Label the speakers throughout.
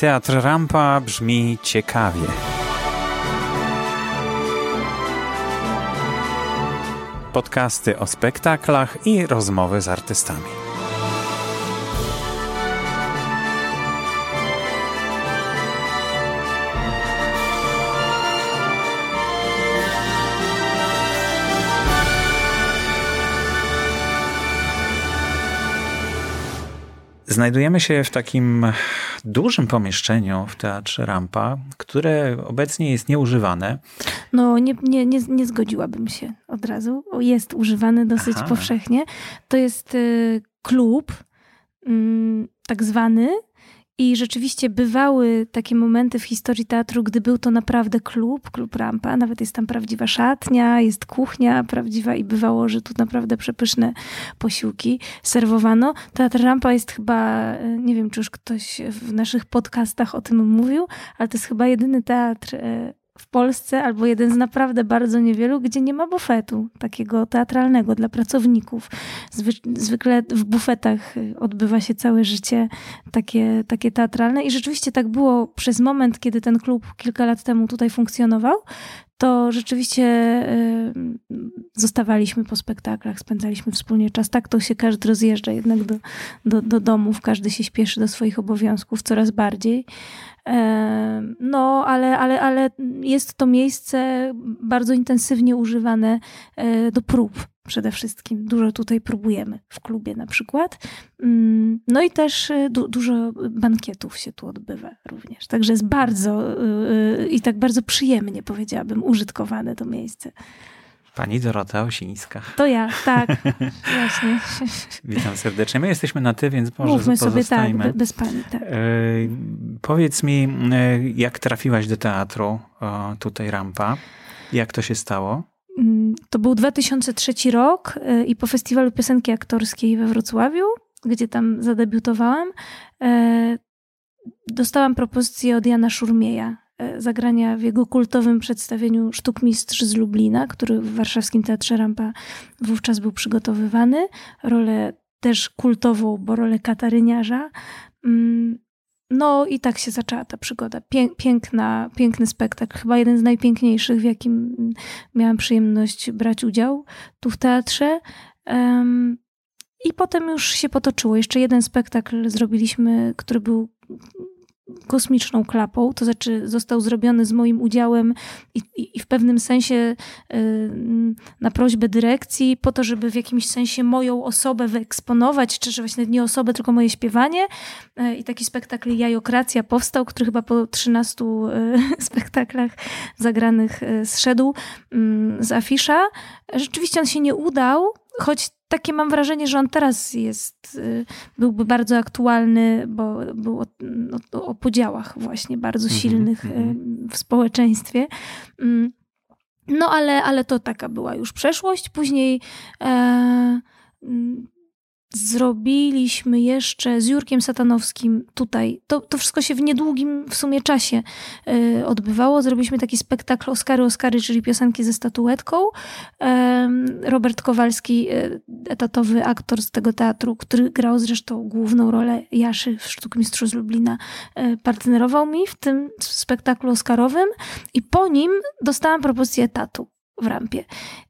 Speaker 1: Teatr Rampa brzmi ciekawie. Podcasty o spektaklach i rozmowy z artystami. Znajdujemy się w takim dużym pomieszczeniu w Teatrze Rampa, które obecnie jest nieużywane.
Speaker 2: No, nie, nie, nie, nie zgodziłabym się od razu. Jest używane dosyć Aha. powszechnie. To jest y, klub, mm, tak zwany, i rzeczywiście bywały takie momenty w historii teatru, gdy był to naprawdę klub, klub Rampa. Nawet jest tam prawdziwa szatnia, jest kuchnia prawdziwa i bywało, że tu naprawdę przepyszne posiłki serwowano. Teatr Rampa jest chyba, nie wiem, czy już ktoś w naszych podcastach o tym mówił, ale to jest chyba jedyny teatr e, w Polsce, albo jeden z naprawdę bardzo niewielu, gdzie nie ma bufetu takiego teatralnego dla pracowników. Zwy, zwykle w bufetach odbywa się całe życie takie, takie teatralne i rzeczywiście tak było przez moment, kiedy ten klub kilka lat temu tutaj funkcjonował, to rzeczywiście y, zostawaliśmy po spektaklach, spędzaliśmy wspólnie czas. Tak to się każdy rozjeżdża jednak do, do, do domów, każdy się śpieszy do swoich obowiązków coraz bardziej. No, ale, ale, ale jest to miejsce bardzo intensywnie używane e, do prób przede wszystkim. Dużo tutaj próbujemy w klubie na przykład. Mm, no i też e, du dużo bankietów się tu odbywa również. Także jest bardzo e, i tak bardzo przyjemnie powiedziałabym użytkowane to miejsce.
Speaker 1: Pani Dorota Osińska.
Speaker 2: To ja, tak, właśnie.
Speaker 1: Witam serdecznie. My jesteśmy na ty, więc może
Speaker 2: Mówmy sobie tak, bez pani, tak. E,
Speaker 1: powiedz mi, e, jak trafiłaś do teatru, o, tutaj Rampa? Jak to się stało?
Speaker 2: Mm, to był 2003 rok e, i po Festiwalu Piosenki Aktorskiej we Wrocławiu, gdzie tam zadebiutowałam, e, dostałam propozycję od Jana Szurmieja, E, zagrania w jego kultowym przedstawieniu Sztukmistrz z Lublina, który w warszawskim Teatrze Rampa wówczas był przygotowywany. Rolę też kultową, bo rolę kataryniarza. Mm, no i tak się zaczęła ta przygoda. Piękna, piękny spektakl, chyba jeden z najpiękniejszych, w jakim miałam przyjemność brać udział tu w teatrze. I potem już się potoczyło. Jeszcze jeden spektakl zrobiliśmy, który był kosmiczną klapą, to znaczy został zrobiony z moim udziałem i, i, w pewnym sensie y, na prośbę dyrekcji, po to, żeby w jakimś sensie moją osobę wyeksponować, czy właśnie nie osobę, tylko moje śpiewanie. Y, I taki spektakl Jajokracja powstał, który chyba po 13 y, spektaklach zagranych zszedł mm, z afisza. Rzeczywiście on się nie udał, choć takie mam wrażenie, że on teraz jest, y, byłby bardzo aktualny, bo był o, o, o podziałach właśnie bardzo mhm, silnych mm-hmm. w społeczeństwie. Mm. No ale, ale to taka była już przeszłość. Później e, mm, zrobiliśmy jeszcze z Jurkiem Satanowskim tutaj. To, to wszystko się w niedługim w sumie czasie y, odbywało. Zrobiliśmy taki spektakl Oskary Oskary, czyli piosenki ze statuetką. Robert Kowalski, y, etatowy aktor z tego teatru, który grał zresztą główną rolę Jaszy w Sztukmistrzu z Lublina, partnerował mi w tym spektaklu oscarowym i po nim dostałam propozycję etatu w rampie.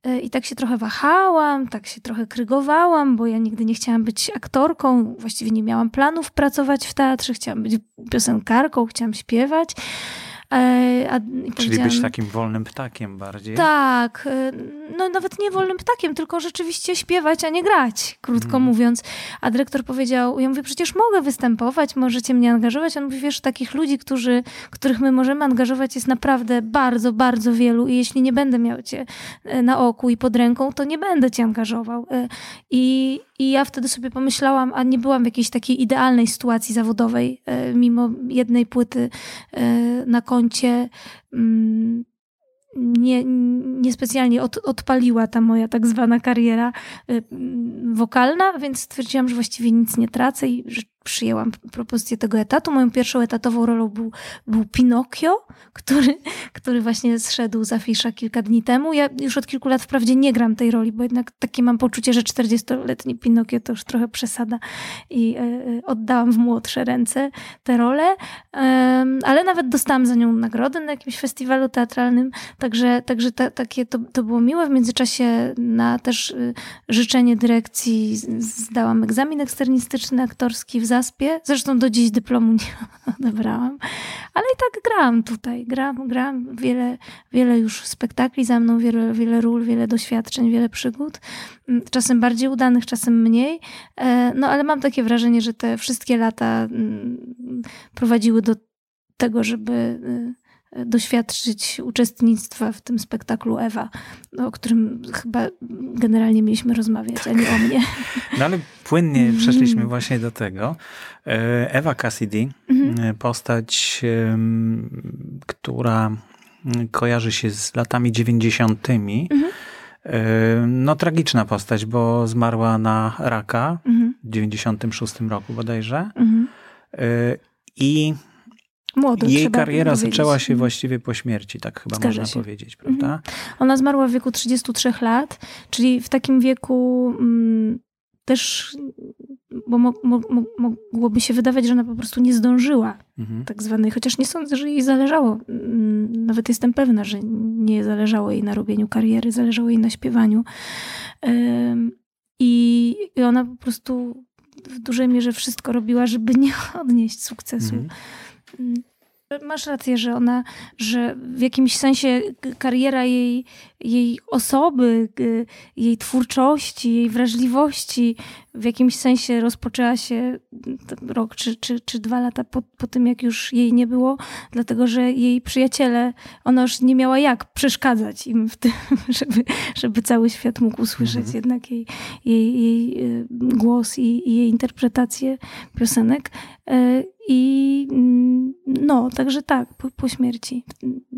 Speaker 2: E, I tak się trochę wahałam, tak się trochę krygowałam, bo ja nigdy nie chciałam być aktorką, właściwie nie miałam planów pracować w teatrze, chciałam być piosenkarką, chciałam śpiewać.
Speaker 1: E, a, Czyli być takim wolnym ptakiem bardziej?
Speaker 2: Tak, e, no nawet nie wolnym ptakiem, tylko rzeczywiście śpiewać, a nie grać, krótko mm. mówiąc. A dyrektor powiedział, ja mówię, przecież mogę występować, możecie mnie angażować. On mówi, wiesz, takich ludzi, którzy, których my możemy angażować jest naprawdę bardzo, bardzo wielu i jeśli nie będę miał cię e, na oku i pod ręką, to nie będę cię angażował. I, i ja wtedy sobie pomyślałam, a nie byłam w jakiejś takiej idealnej sytuacji zawodowej, mimo jednej płyty na końcu koncie mm, nie, niespecjalnie od, odpaliła ta moja tak zwana kariera y, wokalna, więc stwierdziłam, że właściwie nic nie tracę i że przyjęłam propozycję tego etatu. Moją pierwszą etatową rolą był, był Pinokio, który, który właśnie zszedł z afisza kilka dni temu. Ja już od kilku lat wprawdzie nie gram tej roli, bo jednak takie mam poczucie, że 40-letni Pinokio to już trochę przesada i y, oddałam w młodsze ręce tę rolę. ale nawet dostałam za nią nagrodę na jakimś festiwalu teatralnym, także, także ta, takie to, to było miłe. W międzyczasie na też y, życzenie dyrekcji zdałam egzamin eksternistyczny aktorski w Zaspie. Zresztą do dziś dyplomu nie odebrałam, ale i tak gram tutaj. Gram, gram wiele, wiele już spektakli za mną, wiele, wiele ról, wiele doświadczeń, wiele przygód. Mm, czasem bardziej udanych, czasem mniej. E, no ale mam takie wrażenie, że te wszystkie lata mm, prowadziły do tego, żeby y, doświadczyć uczestnictwa w tym spektaklu Ewa, o którym chyba generalnie mieliśmy rozmawiać, a nie o mnie.
Speaker 1: No ale płynnie mm. przeszliśmy właśnie do tego. E, Ewa Cassidy, mhm. e, postać, która kojarzy się z latami dziewięćdziesiątymi. Mhm. E, no tragiczna postać, bo zmarła na raka mhm. w 96 roku bodajże. Mhm. I Młodo, jej kariera zaczęła się zaczęła się po śmierci, tak chyba można się. powiedzieć, prawda? Mhm.
Speaker 2: Ona zmarła w wieku 33 lat, czyli w takim wieku mm, też, bo mo, mo, mogłoby się wydawać, że ona po prostu nie zdążyła mhm. tak zwanej, chociaż nie sądzę, że jej zależało. Mm, nawet jestem pewna, że nie zależało jej na robieniu kariery, zależało jej na śpiewaniu. I, i ona po prostu w dużej mierze wszystko robiła, żeby nie odnieść sukcesu. Mhm. Mm. Masz rację, że ona, że w jakimś sensie kariera jej, jej osoby, jej twórczości, jej wrażliwości w jakimś sensie rozpoczęła się rok czy, czy, czy dwa lata po, po tym, jak już jej nie było, dlatego że jej przyjaciele, ona już nie miała jak przeszkadzać im w tym, żeby, żeby cały świat mógł usłyszeć mhm. jednak jej, jej, jej y, głos i, i jej interpretację piosenek. I mm, no, także tak, po, po śmierci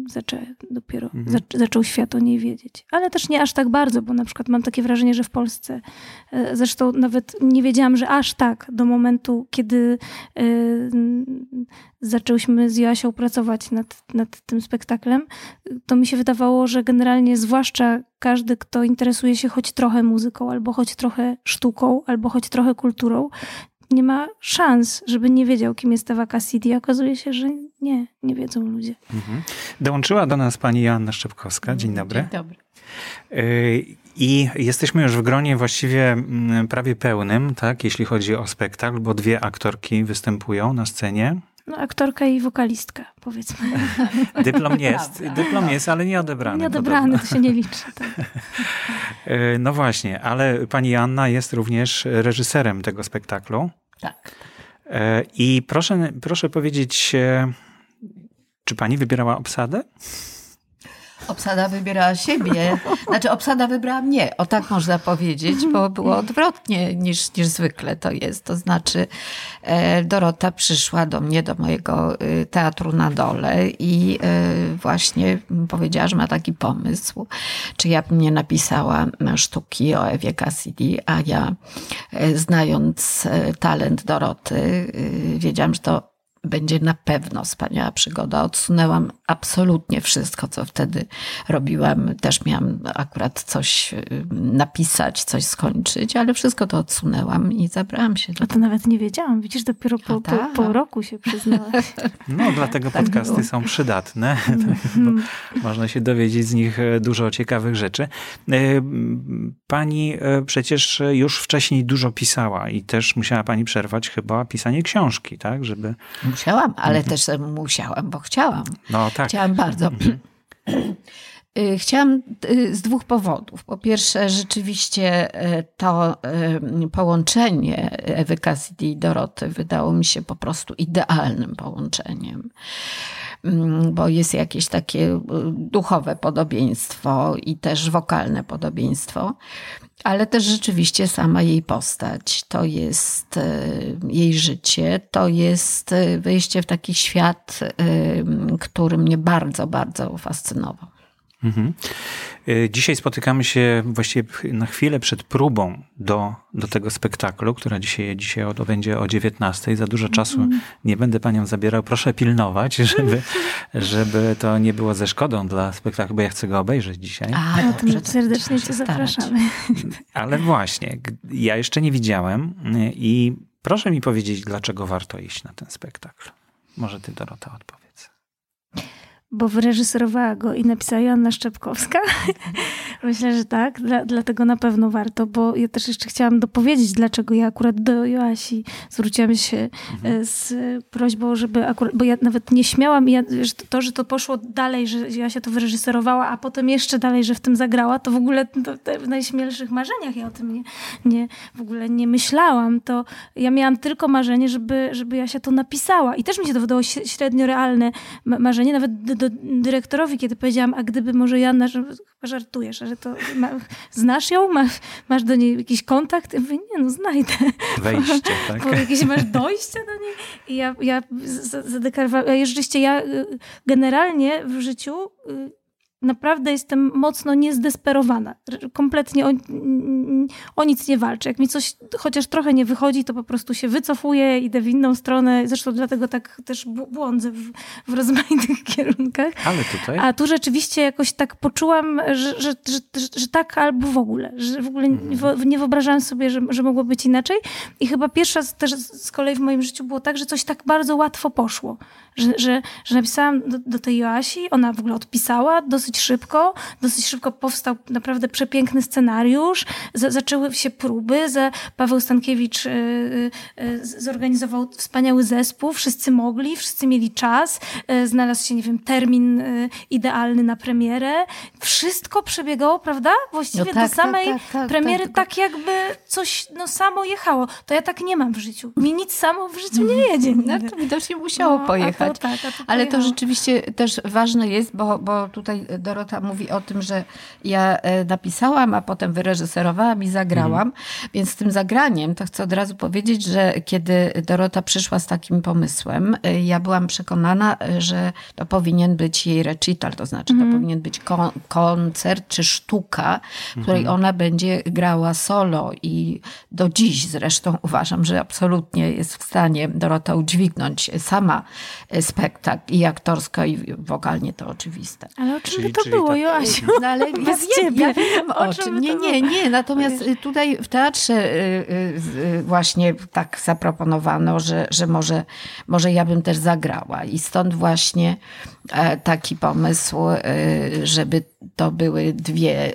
Speaker 2: zaczę, dopiero mhm. zac, zaczął świat o niej wiedzieć. Ale też nie aż tak bardzo, bo na przykład mam takie wrażenie, że w Polsce, e, zresztą nawet nie wiedziałam, że aż tak do momentu, kiedy y, zaczęłyśmy z Joasią pracować nad, nad tym spektaklem, to mi się wydawało, że generalnie zwłaszcza każdy, kto interesuje się choć trochę muzyką, albo choć trochę sztuką, albo choć trochę kulturą, nie ma szans, żeby nie wiedział, kim jest Ewa Cassidy. Okazuje się, że nie, nie wiedzą ludzie. Mhm.
Speaker 1: Dołączyła do nas pani Joanna Szczepkowska. Dzień dobry.
Speaker 3: Dzień dobry.
Speaker 1: Y, I jesteśmy już w gronie właściwie mm, prawie pełnym, tak, jeśli chodzi o spektakl, bo dwie aktorki występują na scenie.
Speaker 2: No, aktorka i wokalistka, powiedzmy.
Speaker 1: Dyplom jest, dyplom jest, ale nie odebrany.
Speaker 2: Nie odebrany, podobno. to się nie liczy. Tak.
Speaker 1: Y, no właśnie, ale pani Anna jest również reżyserem tego spektaklu.
Speaker 3: Tak.
Speaker 1: E, I proszę, proszę powiedzieć, e, czy pani wybierała obsadę?
Speaker 3: Obsada wybierała siebie, znaczy obsada wybrała mnie, o tak można powiedzieć, bo było odwrotnie niż, niż zwykle to jest. To znaczy e, Dorota przyszła do mnie, do mojego teatru na dole i właśnie powiedziała, że ma taki pomysł, czy ja bym nie napisała sztuki o Ewie Cassidy, a ja znając talent Doroty wiedziałam, że to będzie na pewno wspaniała przygoda. Odsunęłam absolutnie wszystko, co wtedy robiłam. Też miałam akurat coś y, napisać, coś skończyć, ale wszystko to odsunęłam i zabrałam się do
Speaker 2: A to nawet nie wiedziałam. Widzisz, dopiero po, po, tak. po roku się przyznałaś.
Speaker 1: No, dlatego tak podcasty było. są przydatne. Mm. można się dowiedzieć z nich e, dużo ciekawych rzeczy. E, pani e, przecież już wcześniej dużo pisała i też musiała pani przerwać chyba pisanie książki, tak? Żeby
Speaker 3: Musiałam, ale mhm. też musiałam, bo chciałam.
Speaker 1: No tak.
Speaker 3: Chciałam bardzo. Mhm. Y, chciałam y, z dwóch powodów. Po pierwsze, rzeczywiście y, to połączenie Ewy Cassidy i Doroty wydało mi się po prostu idealnym połączeniem mm, bo jest jakieś takie duchowe podobieństwo i też wokalne podobieństwo ale też rzeczywiście sama jej postać, to jest e, jej życie, to jest e, wyjście w taki świat, e, który mnie bardzo, bardzo fascynował. Mhm.
Speaker 1: Y, dzisiaj spotykamy się właściwie na chwilę przed próbą do, do tego spektaklu, która dzisiaj, dzisiaj będzie o 19. Za dużo czasu mm. nie będę panią zabierał. Proszę pilnować, żeby, żeby to nie było ze szkodą dla spektaklu, bo ja chcę go obejrzeć dzisiaj.
Speaker 2: A, no to serdecznie cię zapraszamy.
Speaker 1: Ale właśnie, ja jeszcze nie widziałem y, i proszę mi powiedzieć, dlaczego warto iść na ten spektakl. Może ty, Dorota, odpowiedz.
Speaker 2: Bo wyreżyserowała go i napisała Joanna Szczepkowska. Myślę, że tak, Dla, dlatego na pewno warto, bo ja też jeszcze chciałam dopowiedzieć, dlaczego ja akurat do Joasi zwróciłam się mhm. z prośbą, żeby akurat, bo ja nawet nie śmiałam, ja, to, że to poszło dalej, że Joasia to wyreżyserowała, a potem jeszcze dalej, że w tym zagrała, to w ogóle to w najśmielszych marzeniach ja o tym nie, nie, w ogóle nie myślałam. To ja miałam tylko marzenie, żeby, żeby Jasia to napisała i też mi się to wydało średnio realne marzenie, nawet do, dyrektorowi, kiedy powiedziałam, a gdyby może Joanna, że żartujesz, że to ma, znasz ją, masz, masz do niej jakiś kontakt? Ja mówię, nie no, znajdę.
Speaker 1: Wejście, tak?
Speaker 2: Bo jakieś masz dojście do niej? I ja, ja zadeklarowałam, ja rzeczywiście ja y, generalnie w życiu y, naprawdę jestem mocno niezdesperowana. Kompletnie o, o, nic nie walczę. Jak mi coś chociaż trochę nie wychodzi, to po prostu się wycofuję, idę w inną stronę. Zresztą dlatego tak też błądzę w, w rozmaitych kierunkach.
Speaker 1: Ale tutaj?
Speaker 2: A tu rzeczywiście jakoś tak poczułam, że, że, że, że tak albo w ogóle. Że w ogóle mhm. nie wyobrażałam sobie, że, że mogło być inaczej. I chyba pierwsza też z kolei w moim życiu było tak, że coś tak bardzo łatwo poszło. Że, że, że napisałam do, do tej Joasi, ona w ogóle odpisała dosyć szybko. Dosyć szybko powstał naprawdę przepiękny scenariusz. Z, zaczęły się próby. Za, Paweł Stankiewicz y, y, zorganizował wspaniały zespół. Wszyscy mogli, wszyscy mieli czas. Y, znalazł się, nie wiem, termin y, idealny na premierę. Wszystko przebiegało, prawda? Właściwie no tak, do samej tak, tak, tak premiery tak, tak, jakby coś no, samo jechało. To ja tak nie mam w życiu. Mi nic samo w życiu nie jedzie.
Speaker 3: No to widocznie musiało no, pojechać to, tak, to Ale to rzeczywiście też ważne jest, bo, bo tutaj Dorota mówi o tym, że ja e, napisałam, a potem wyreżyserowałam i zagrałam. Mhm. Więc z tym zagraniem to chcę od razu powiedzieć, że kiedy Dorota przyszła z takim pomysłem, e, ja byłam przekonana, że to powinien być jej recital, to znaczy mhm. to powinien być kon koncert czy sztuka, w której mhm. ona będzie grała solo i do dziś zresztą uważam, że absolutnie jest w stanie Dorota udźwignąć sama spektakl i aktorsko i wokalnie to oczywiste.
Speaker 2: Ale o czym czyli, to było, tak, Joasiu? No ale ja
Speaker 3: wiem, ja wiem o, czym. Nie, nie, nie. Natomiast tutaj w teatrze y, y, y, właśnie tak zaproponowano, że, że może, może ja bym też zagrała. I stąd właśnie e, taki pomysł, żeby to były dwie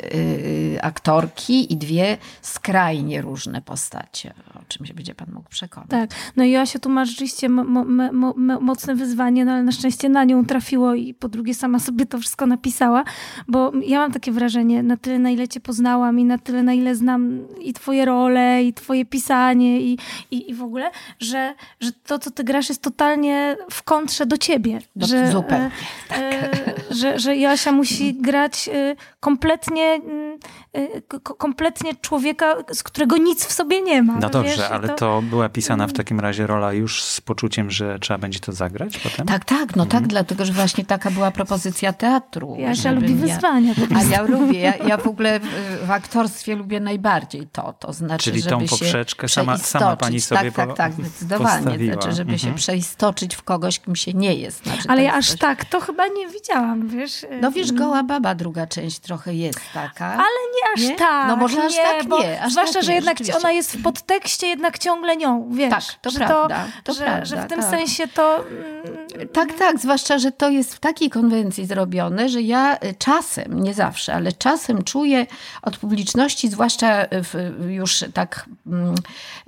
Speaker 3: aktorki i dwie skrajnie różne postacie, o czym się będzie pan mógł przekonać.
Speaker 2: Tak. No i Joasia tu ma rzeczywiście mo, mo, mo, mocne wyzwanie, no ale na szczęście na nią trafiło i po drugie sama sobie to wszystko napisała, bo ja mam takie wrażenie, na tyle na ile cię poznałam i na tyle na ile znam i twoje role, i twoje pisanie i, i, i w ogóle, że, że to, co ty grasz jest totalnie w kontrze do ciebie.
Speaker 3: No,
Speaker 2: że,
Speaker 3: zupełnie. E,
Speaker 2: tak. e, że, że Joasia musi grać e, kompletnie, mm, e, kompletnie człowieka, z którego nic w sobie nie ma.
Speaker 1: No dobrze, wiesz, ale to... to była pisana w takim razie rola już z poczuciem, że trzeba będzie to zagrać potem?
Speaker 3: Tak, tak, no tak, mhm. tak, dlatego, że właśnie taka była propozycja teatru.
Speaker 2: Ja się lubi wyzwania.
Speaker 3: A ja lubię, ja, ja w ogóle w, w, aktorstwie lubię najbardziej to, to znaczy,
Speaker 1: Czyli
Speaker 3: żeby
Speaker 1: tą poprzeczkę sama, sama pani sobie
Speaker 3: Tak, tak, tak, zdecydowanie. Znaczy, żeby mhm. się przeistoczyć w kogoś, kim się nie jest. Znaczy,
Speaker 2: Ale ja aż coś... tak to chyba nie widziałam, wiesz.
Speaker 3: No wiesz, Goła Baba druga część trochę jest taka.
Speaker 2: Ale nie aż
Speaker 3: nie?
Speaker 2: tak.
Speaker 3: No może aż
Speaker 2: nie,
Speaker 3: tak nie. Aż
Speaker 2: zwłaszcza,
Speaker 3: tak
Speaker 2: że jednak ona jest w podtekście jednak ciągle nią, wiesz.
Speaker 3: Tak, to że prawda. To,
Speaker 2: że,
Speaker 3: prawda,
Speaker 2: że w tym
Speaker 3: tak.
Speaker 2: sensie to...
Speaker 3: Mm, tak, tak, zwłaszcza, że to jest w takiej konwencji zrobione, że ja y, czasem, nie zawsze, ale czasem czuję od publiczności, zwłaszcza w, już tak mm,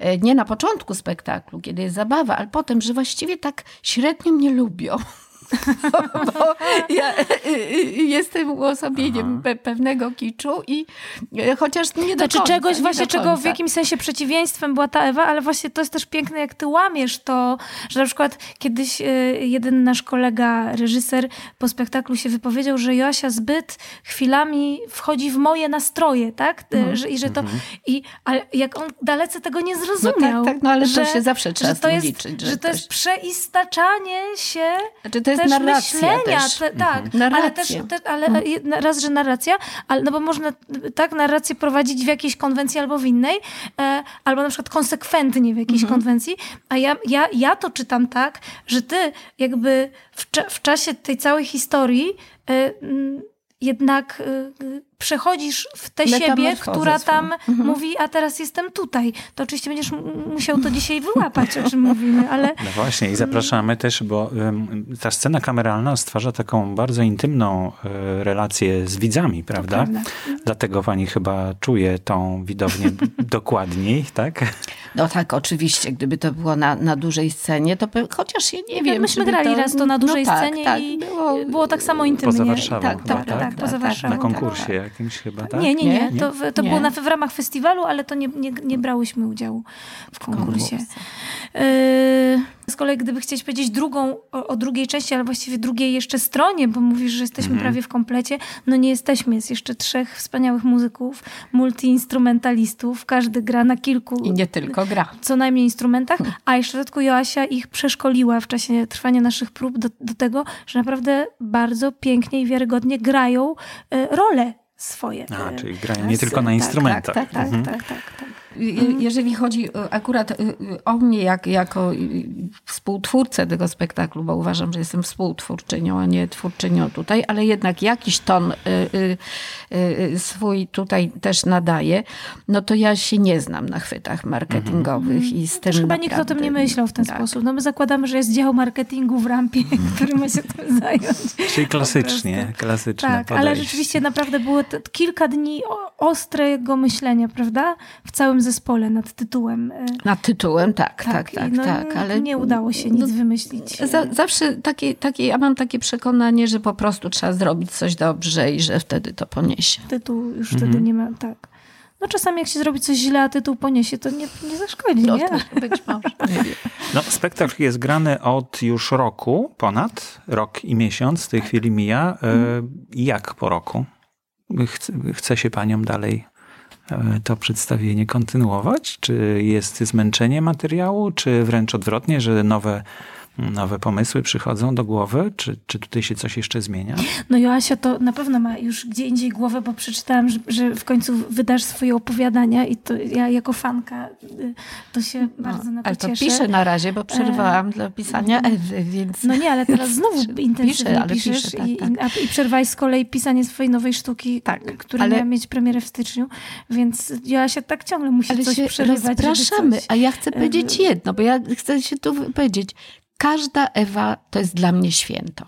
Speaker 3: y, nie na początku spektaklu, kiedy jest zabawa, ale potem, że właściwie tak średnio mnie lubią. bo ja y, y, jestem uosobieniem pe pewnego kiczu i y, chociaż nie do
Speaker 2: znaczy
Speaker 3: końca,
Speaker 2: czegoś
Speaker 3: nie
Speaker 2: właśnie, czego w jakimś sensie przeciwieństwem była ta Ewa, ale właśnie to jest też piękne, jak ty łamiesz to, że na przykład kiedyś jeden nasz kolega, reżyser po spektaklu się wypowiedział, że Joasia zbyt chwilami wchodzi w moje nastroje, tak? Mm. Że, I że to, mm -hmm. i, ale jak on dalece tego nie zrozumiał.
Speaker 3: No tak, tak, no ale że, to się zawsze trzeba
Speaker 2: że to jest,
Speaker 3: liczyć.
Speaker 2: Że, że to jest przeistaczanie się
Speaker 3: znaczy, to jest też narracja myślenia,
Speaker 2: też. Te, tak,
Speaker 3: mhm.
Speaker 2: ale też te, ale mhm. raz, że narracja, ale, no bo można tak narrację prowadzić w jakiejś konwencji albo w innej, e, albo na przykład konsekwentnie w jakiejś mhm. konwencji, a ja, ja, ja to czytam tak, że ty jakby w, w czasie tej całej historii e, jednak y, przechodzisz w tę siebie, która tam mhm. mówi, a teraz jestem tutaj. To oczywiście będziesz musiał to dzisiaj wyłapać, o czym mówimy, ale...
Speaker 1: No właśnie i zapraszamy też, bo um, ta scena kameralna stwarza taką bardzo intymną y, relację z widzami, prawda? prawda? Dlatego pani chyba czuje tą widownię dokładniej, tak?
Speaker 3: No tak, oczywiście, gdyby to było na, na dużej scenie, to chociaż ja nie wiem.
Speaker 2: Myśmy grali to... raz to na no dużej no tak, scenie tak, i było... było tak samo intymnie.
Speaker 1: Poza Warszawą.
Speaker 2: Tak, tak, tak, tak, poza Warszawą.
Speaker 1: Na konkursie jakimś chyba, tak?
Speaker 2: Nie, nie, nie. To, to nie. było na, w ramach festiwalu, ale to nie, nie, nie brałyśmy udziału w konkursie. Yy, z kolei, gdyby chcieć powiedzieć drugą, o, o, drugiej części, ale właściwie drugiej jeszcze stronie, bo mówisz, że jesteśmy mhm. prawie w komplecie, no nie jesteśmy. Jest jeszcze trzech wspaniałych muzyków, multiinstrumentalistów. Każdy gra na kilku.
Speaker 3: I nie tylko gra.
Speaker 2: Co najmniej instrumentach, hmm. a jeszcze w dodatku Joasia ich przeszkoliła w czasie trwania naszych prób do, do tego, że naprawdę bardzo pięknie i wiarygodnie grają y, role swoje.
Speaker 1: A, czyli grają nie tylko na tak, instrumentach.
Speaker 2: Tak, tak, mhm. tak, tak, tak, tak.
Speaker 3: Mhm. Jeżeli chodzi e, akurat e, o mnie jak, jako współtwórcę tego spektaklu, bo uważam, że jestem współtwórczynią, a nie twórczynią tutaj, ale jednak jakiś ton swój tutaj też nadaję, no to ja się nie znam na chwytach marketingowych mhm. i z tym
Speaker 2: Chyba naprawdę... nikt o tym nie myślał w ten tak. sposób. No my zakładamy, że jest dział marketingu w rampie, który ma się tym zająć.
Speaker 1: Czyli klasycznie, klasyczne
Speaker 2: Tak,
Speaker 1: podejście.
Speaker 2: ale rzeczywiście naprawdę było kilka dni ostrego myślenia, prawda? W całym zespole nad tytułem.
Speaker 3: E, nad tytułem, tak, tak, tak, tak.
Speaker 2: No,
Speaker 3: tak
Speaker 2: ale nie udało się nic no, wymyślić.
Speaker 3: Za, zawsze takie, takie, ja mam takie przekonanie, że po prostu trzeba zrobić coś dobrze i że wtedy to poniesie.
Speaker 2: Tytuł już mhm. wtedy nie ma, tak. No czasami jak się zrobi coś źle, a tytuł poniesie, to nie, nie zaszkodzi, no, nie?
Speaker 3: Być może.
Speaker 1: No, spektakl jest grany od już roku, ponad rok i miesiąc, w tej tak. chwili mija. Mhm. Jak po roku? Chce, chce się paniom dalej E, to przedstawienie kontynuować? Czy jest zmęczenie materiału, czy wręcz odwrotnie, że nowe nowe pomysły przychodzą do głowy? Czy, czy tutaj się coś jeszcze zmienia?
Speaker 2: No Joasia to na pewno ma już gdzie indziej głowę, bo przeczytałam, że, że w końcu wydasz swoje opowiadania i to ja jako fanka y, to się no, bardzo na to
Speaker 3: ale
Speaker 2: to
Speaker 3: cieszę. piszę na razie, bo przerwałam e... dla pisania Ewy, więc...
Speaker 2: No nie, ale teraz znowu intensywnie piszę, ale piszesz piszę, tak, i, tak. i przerwałeś z kolei pisanie swojej nowej sztuki, tak, która ale... miała mieć premierę w styczniu, więc Joasia tak ciągle musi ale coś się przerywać.
Speaker 3: Rozpraszamy,
Speaker 2: coś...
Speaker 3: a ja chcę powiedzieć jedno, bo ja chcę się tu powiedzieć. Każda Ewa to jest dla mnie święto.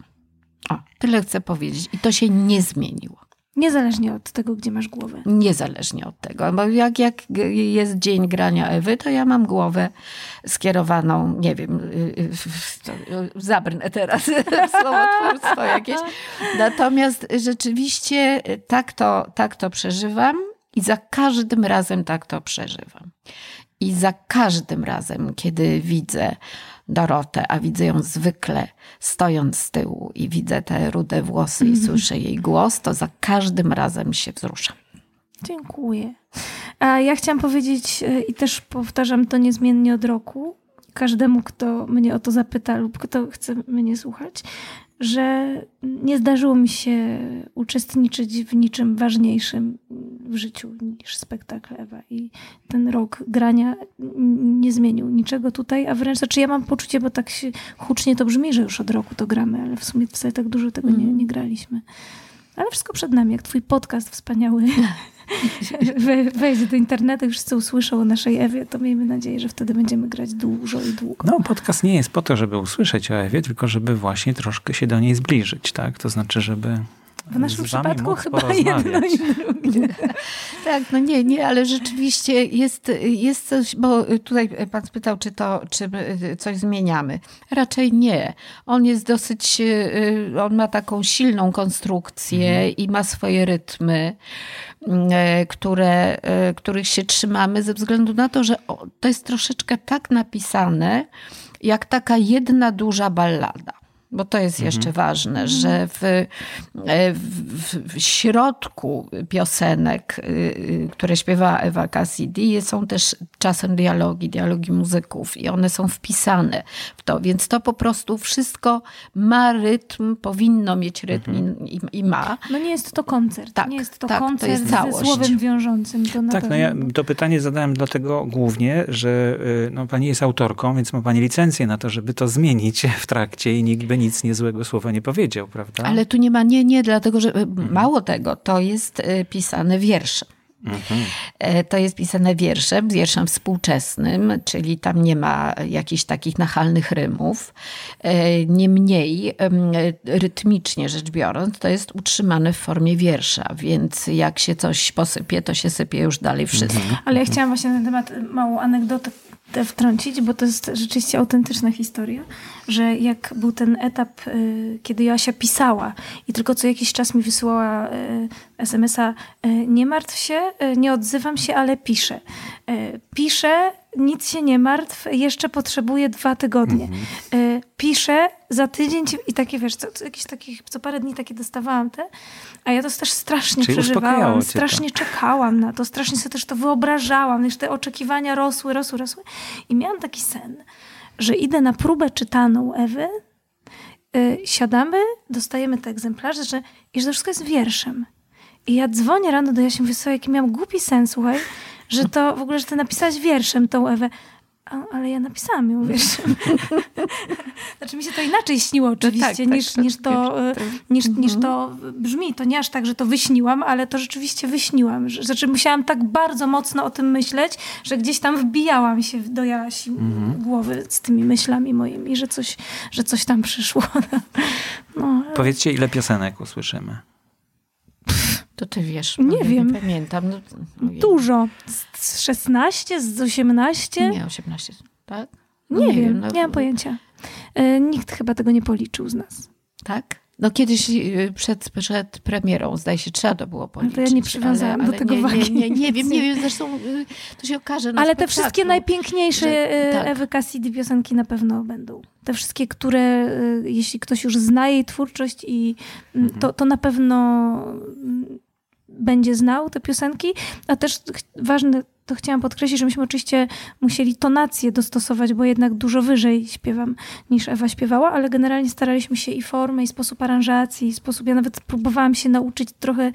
Speaker 3: O, tyle chcę powiedzieć. I to się nie zmieniło.
Speaker 2: Niezależnie od tego, gdzie masz głowę.
Speaker 3: Niezależnie od tego. Bo jak, jak jest dzień grania Ewy, to ja mam głowę skierowaną, nie wiem, y, y, zabrnę teraz słowotwórstwo jakieś. Natomiast rzeczywiście tak to, tak to przeżywam i za każdym razem tak to przeżywam. I za każdym razem, kiedy widzę Dorotę, a widzę ją zwykle stojąc z tyłu i widzę te rude włosy i mhm. słyszę jej głos, to za każdym razem się wzruszam.
Speaker 2: Dziękuję. A ja chciałam powiedzieć e, i też powtarzam to niezmiennie od roku, każdemu, kto mnie o to zapyta lub kto chce mnie słuchać, że nie zdarzyło mi się uczestniczyć w niczym ważniejszym w życiu niż spektakl Ewa. I ten rok grania nie zmienił niczego tutaj, a wręcz, znaczy ja mam poczucie, bo tak się hucznie to brzmi, że już od roku to gramy, ale w sumie wcale tak dużo tego nie, mhm. nie graliśmy. Ale wszystko przed nami, jak twój podcast wspaniały wejdzie do internetu i wszyscy usłyszą o naszej Ewie, to miejmy nadzieję, że wtedy będziemy grać dużo i długo.
Speaker 1: No, podcast nie jest po to, żeby usłyszeć o Ewie, tylko żeby właśnie troszkę się do niej zbliżyć, tak? To znaczy, żeby
Speaker 2: w naszym przypadku chyba jedno i drugie.
Speaker 3: tak, no nie, nie, ale rzeczywiście jest, jest coś, bo tutaj pan spytał, czy to, czy coś zmieniamy. Raczej nie. On jest dosyć, y, on ma taką silną konstrukcję mhm. i ma swoje rytmy, y, które, y, których się trzymamy ze względu na to, że to jest troszeczkę tak napisane, jak taka jedna duża ballada bo to jest jeszcze mhm. ważne, że w, e, w, w, środku piosenek, y, y, które śpiewała Ewa Cassidy, są też czasem dialogi, dialogi muzyków i one są wpisane w to, więc to po prostu wszystko ma rytm, powinno mieć rytm mhm. i, i, ma.
Speaker 2: No nie jest to koncert, tak, nie jest to tak, koncert to jest całość. ze słowem wiążącym. To
Speaker 1: tak, no ja to pytanie zadałem dlatego głównie, że y, no, pani jest autorką, więc ma pani licencję na to, żeby to zmienić w trakcie i nikt by nic niezłego słowa nie powiedział, prawda?
Speaker 3: Ale tu nie ma, nie, nie, dlatego że mhm. mało tego, to jest pisane wiersze. Mhm. To jest pisane wierszem, wierszem współczesnym, czyli tam nie ma jakichś takich nachalnych rymów. E, niemniej, rytmicznie rzecz biorąc, to jest utrzymane w formie wiersza, więc jak się coś posypie, to się sypie już dalej wszystko. Mhm.
Speaker 2: Ale ja chciałam właśnie na ten temat małą anegdotę wtrącić, bo to jest rzeczywiście autentyczna historia, że jak był ten etap, y, kiedy Joasia pisała i tylko co jakiś czas mi wysyłała y, SMS-a y, nie martw się, nie odzywam się, ale piszę. Piszę, nic się nie martw, jeszcze potrzebuję dwa tygodnie. Mhm. Piszę, za tydzień i takie, wiesz, co, co, jakieś takich, co parę dni takie dostawałam te, a ja to też strasznie Czyli przeżywałam, strasznie czekałam na to, strasznie sobie też to wyobrażałam, wiesz, te oczekiwania rosły, rosły, rosły i miałam taki sen, że idę na próbę czytaną Ewy, yy, siadamy, dostajemy te egzemplarze, że, i że to wszystko jest wierszem. I ja dzwonię rano do Jasi, mówię sobie, jaki miałam głupi sen, słuchaj, że to w ogóle, że ty napisałaś wierszem tą Ewę. A, ale ja napisałam ją, wiesz. znaczy mi się to inaczej śniło oczywiście, tak, niż, tak, niż, to, e, niż, mhm. niż to brzmi. To nie aż tak, że to wyśniłam, ale to rzeczywiście wyśniłam. Znaczy musiałam tak bardzo mocno o tym myśleć, że gdzieś tam wbijałam się do Jasi mhm. głowy z tymi myślami moimi, że coś, że coś tam przyszło.
Speaker 1: no. Powiedzcie, ile piosenek usłyszymy?
Speaker 3: To ty wiesz.
Speaker 2: Nie wiem.
Speaker 3: Nie pamiętam. No,
Speaker 2: Dużo. Z 16, z 18?
Speaker 3: Nie, 18, tak?
Speaker 2: No nie, nie, wiem, no... nie mam pojęcia. E, nikt chyba tego nie policzył z nas.
Speaker 3: Tak? No kiedyś y, przed, przed premierą, zdaje się, trzeba to było policzyć.
Speaker 2: No to ja nie przywiązałam ale, do tego
Speaker 3: nie,
Speaker 2: wagi.
Speaker 3: Nie, nie, nie wiem, nie wiem, zresztą y, to się okaże
Speaker 2: Ale spektaklu, te wszystkie najpiękniejsze że, y, tak. Ewy Cassidy piosenki na pewno będą. Te wszystkie, które jeśli ktoś już zna jej twórczość i mm, mhm. to, to na pewno mm, będzie znał te piosenki, a też ważne, to chciałam podkreślić, że myśmy oczywiście musieli tonację dostosować, bo jednak dużo wyżej śpiewam niż Ewa śpiewała, ale generalnie staraliśmy się i formę, i sposób aranżacji, i sposób, ja nawet próbowałam się nauczyć trochę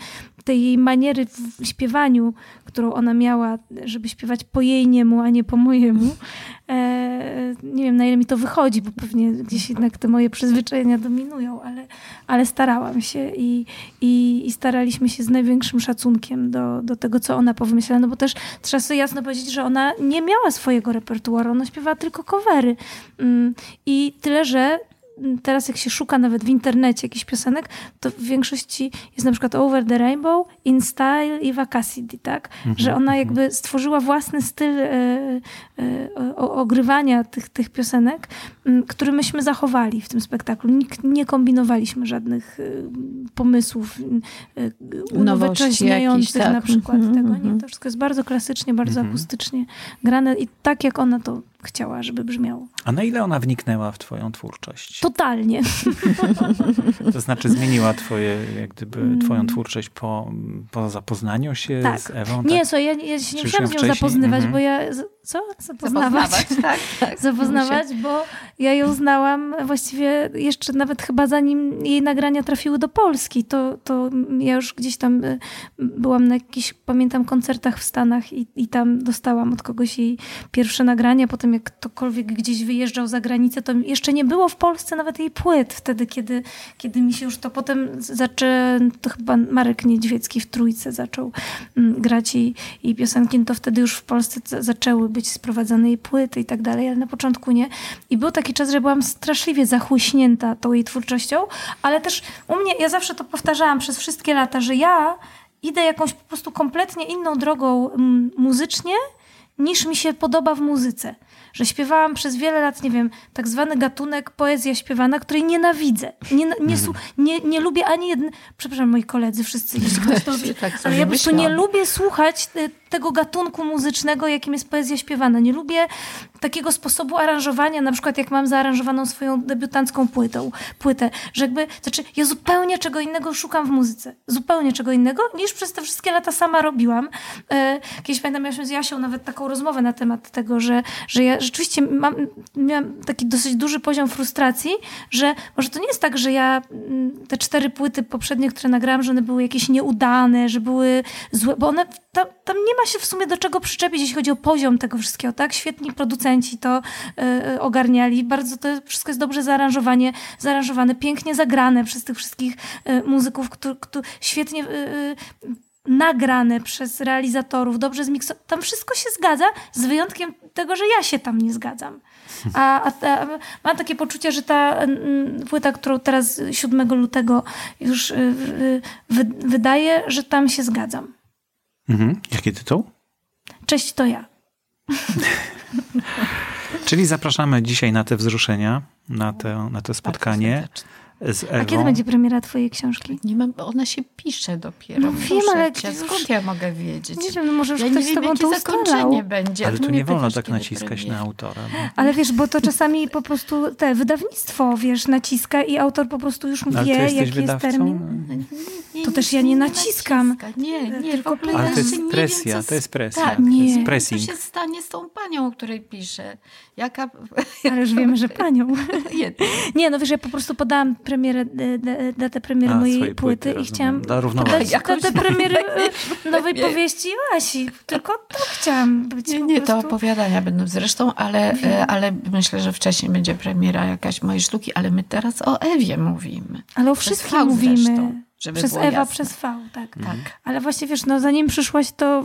Speaker 2: tej jej maniery w śpiewaniu, którą ona miała, żeby śpiewać po jej niemu, a nie po mojemu. E, nie wiem, na ile mi to wychodzi, bo pewnie gdzieś jednak te moje przyzwyczajenia dominują, ale, ale starałam się i, i, i staraliśmy się z największym szacunkiem do, do tego, co ona powymyślała, no bo też trzeba sobie jasno powiedzieć, że ona nie miała swojego repertuaru, ona śpiewała tylko covery. Mm, I tyle, że teraz jak się szuka nawet w internecie jakichś piosenek, to w większości jest na przykład Over the Rainbow, In Style i Vacacity, tak? Mhm. Że ona mhm. jakby stworzyła własny styl e, e, ogrywania tych, tych piosenek, który myśmy zachowali w tym spektaklu. Nikt, nie kombinowaliśmy żadnych e, pomysłów uwyczeźniających tak. na przykład mm -hmm. tego. Nie, mhm. to wszystko jest bardzo klasycznie, bardzo mm -hmm. akustycznie grane i tak jak ona to chciała, żeby brzmiało.
Speaker 1: A na ile ona wniknęła w twoją twórczość?
Speaker 2: Totalnie.
Speaker 1: to znaczy zmieniła twoje, jak gdyby, mm. twoją twórczość po, po zapoznaniu się
Speaker 2: tak.
Speaker 1: z Ewą?
Speaker 2: Nie, tak? so, ja, ja się nie musiałam z nią zapoznawać, mm -hmm. bo ja... Co?
Speaker 3: Zapoznawać. Zapoznawać, tak.
Speaker 2: tak Zapoznawać, bo ja ją znałam właściwie jeszcze nawet chyba zanim jej nagrania trafiły do Polski. To, to ja już gdzieś tam y, byłam na jakichś, pamiętam, koncertach w Stanach i, i tam dostałam od kogoś jej pierwsze nagrania, potem jak ktokolwiek gdzieś wyjeżdżał za granicę, to jeszcze nie było w Polsce nawet jej płyt wtedy, kiedy, kiedy mi się już to potem zaczę, to chyba Marek Niedźwiecki w Trójce zaczął mm, grać i, i piosenki, no to wtedy już w Polsce zaczęły być sprowadzane jej płyty i tak dalej, ale na początku nie. I był taki czas, że byłam straszliwie zachłyśnięta tą jej twórczością, ale też u mnie, ja zawsze to powtarzałam przez wszystkie lata, że ja idę jakąś po prostu kompletnie inną drogą mm, muzycznie, niż mi się podoba w muzyce że śpiewałam przez wiele lat, nie wiem, tak zwany gatunek poezja śpiewana, której nienawidzę. Nie, nie, nie, nie lubię ani jednej, przepraszam moi koledzy wszyscy, jeśli ktoś to tak ale ja po prostu nie lubię słuchać y, tego gatunku muzycznego, jakim jest poezja śpiewana. Nie lubię takiego sposobu aranżowania, na przykład jak mam zaaranżowaną swoją debiutancką płytą, płytę, że jakby, znaczy ja zupełnie czego innego szukam w muzyce. Zupełnie czego innego, niż przez te wszystkie lata sama robiłam. E, kiedyś pamiętam, miałam z Jasią nawet taką rozmowę na temat tego, że, że ja rzeczywiście mam, miałam taki dosyć duży poziom frustracji, że może to nie jest tak, że ja mm, te cztery płyty poprzednie, które nagrałam, że one były jakieś nieudane, że były złe, bo one, tam, tam nie ma się w sumie do czego przyczepić, jeśli chodzi o poziom tego wszystkiego, tak? Świetni producenci to y, ogarniali, bardzo to wszystko jest dobrze zaaranżowanie, zaaranżowane, pięknie zagrane przez tych wszystkich y, muzyków, którzy świetnie y, nagrane przez realizatorów, dobrze zmiksowane. Tam wszystko się zgadza, z wyjątkiem tego, że ja się tam nie zgadzam. A, a, a mam takie poczucie, że ta płyta, którą teraz 7 lutego już y, wy, wydaje, że tam się zgadzam.
Speaker 1: Mhm. Jaki tytuł?
Speaker 2: Cześć, to ja.
Speaker 1: Czyli zapraszamy dzisiaj na te wzruszenia, na, te, na to spotkanie z Ewą.
Speaker 2: A kiedy będzie premiera twojej książki?
Speaker 3: Nie mam, ona się pisze dopiero.
Speaker 2: No wiem, ale
Speaker 3: cię, skąd ja mogę wiedzieć?
Speaker 2: Nie wiem, no może już
Speaker 3: ja
Speaker 2: ktoś
Speaker 3: nie
Speaker 2: z tobą to
Speaker 3: zakończenie będzie.
Speaker 1: Ale tu nie wolno tak naciskać na autora.
Speaker 2: Bo... Ale wiesz, bo to czasami po prostu te wydawnictwo, wiesz, naciska i autor po prostu już
Speaker 1: ale
Speaker 2: wie, jaki
Speaker 1: wydawcą?
Speaker 2: jest termin.
Speaker 3: Nie,
Speaker 2: to też ja nie naciskam.
Speaker 3: Nie, nie,
Speaker 2: Tylko
Speaker 3: w ogóle
Speaker 1: Ale to jest
Speaker 3: nie
Speaker 1: presja,
Speaker 3: wiem, co...
Speaker 1: to jest presja.
Speaker 3: Tak,
Speaker 1: to
Speaker 2: Nie.
Speaker 1: jest
Speaker 3: Co
Speaker 1: pressing.
Speaker 3: się stanie z tą panią, o której piszę? Jaka...
Speaker 2: Ale już wiemy, że panią. Nie, no wiesz, ja po prostu podałam premierę, d- d- datę premiery
Speaker 1: A,
Speaker 2: mojej płyty
Speaker 1: płyty,
Speaker 2: i chciałam podać datę premiery e, nowej
Speaker 3: Nie.
Speaker 2: powieści Asi. Tylko to chciałam być
Speaker 3: Nie, nie, to opowiadania będą zresztą, ale, e, ale myślę, że wcześniej będzie premiera jakaś mojej sztuki, ale my teraz o Ewie mówimy.
Speaker 2: Ale o wszystkim mówimy.
Speaker 3: zresztą, żeby
Speaker 2: przez Ewa,
Speaker 3: jasne.
Speaker 2: przez V, tak.
Speaker 3: Tak.
Speaker 2: Ale właśnie wiesz, no zanim przyszłaś, to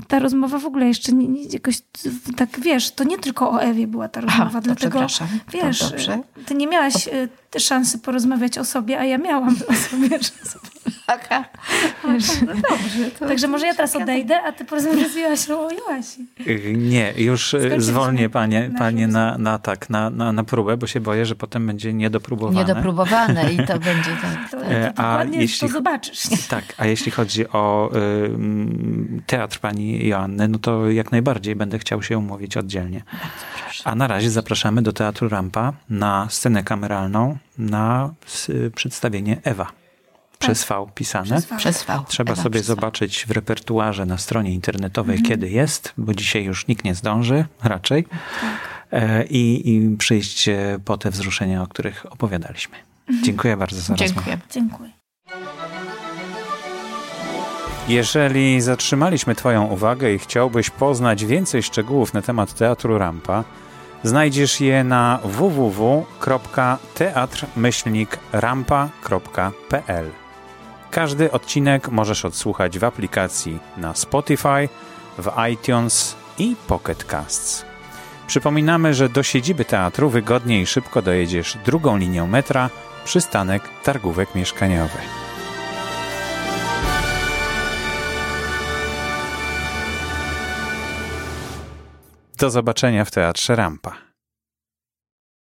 Speaker 2: y, ta rozmowa w ogóle jeszcze nie, nie, jakoś y, tak wiesz, to nie tylko o Ewie była ta rozmowa,
Speaker 3: Aha,
Speaker 2: dlatego wiesz,
Speaker 3: dobrze.
Speaker 2: y, ty nie miałaś szansy porozmawiać o sobie, a ja miałam o sobie. Wiesz.
Speaker 3: No dobrze. To
Speaker 2: Także może ja teraz odejdę, a ty porozmawiasz z Joasią o Joasi.
Speaker 1: Y, Nie, już y,
Speaker 2: Skończyliśmy
Speaker 1: zwolnię panie,
Speaker 2: naszą
Speaker 1: panie na, na tak, na, na, na próbę, bo się boję, że potem będzie niedopróbowane.
Speaker 3: Niedopróbowane i to będzie tak.
Speaker 2: To,
Speaker 3: tak.
Speaker 1: E,
Speaker 2: to
Speaker 1: a
Speaker 2: dokładnie
Speaker 1: jeśli-
Speaker 2: to zobaczysz.
Speaker 1: Tak, a jeśli chodzi o y, teatr pani Joanny, no to jak najbardziej będę chciał się umówić oddzielnie. A na razie zapraszamy do Teatru Rampa na scenę kameralną na s- przedstawienie Ewa. Przez V pisane.
Speaker 2: Przez V.
Speaker 3: V.
Speaker 1: Trzeba
Speaker 3: Ewa,
Speaker 1: sobie zobaczyć w repertuarze na stronie internetowej, kiedy jest, bo dzisiaj już nikt nie zdąży raczej. E, I, I przyjść e, po te wzruszenia, o których opowiadaliśmy. Dziękuję bardzo za rozmowę.
Speaker 3: Dziękuję.
Speaker 2: Dziękuję.
Speaker 1: Jeżeli zatrzymaliśmy Twoją uwagę i chciałbyś poznać więcej szczegółów na temat Teatru Rampa, znajdziesz je na www.teatr-rampa.pl. Każdy odcinek możesz odsłuchać w aplikacji na Spotify, w iTunes i Pocket Casts. Przypominamy, że do siedziby teatru wygodnie i szybko dojedziesz drugą linią metra, przystanek Targówek Mieszkaniowy. Do zobaczenia w Teatrze Rampa.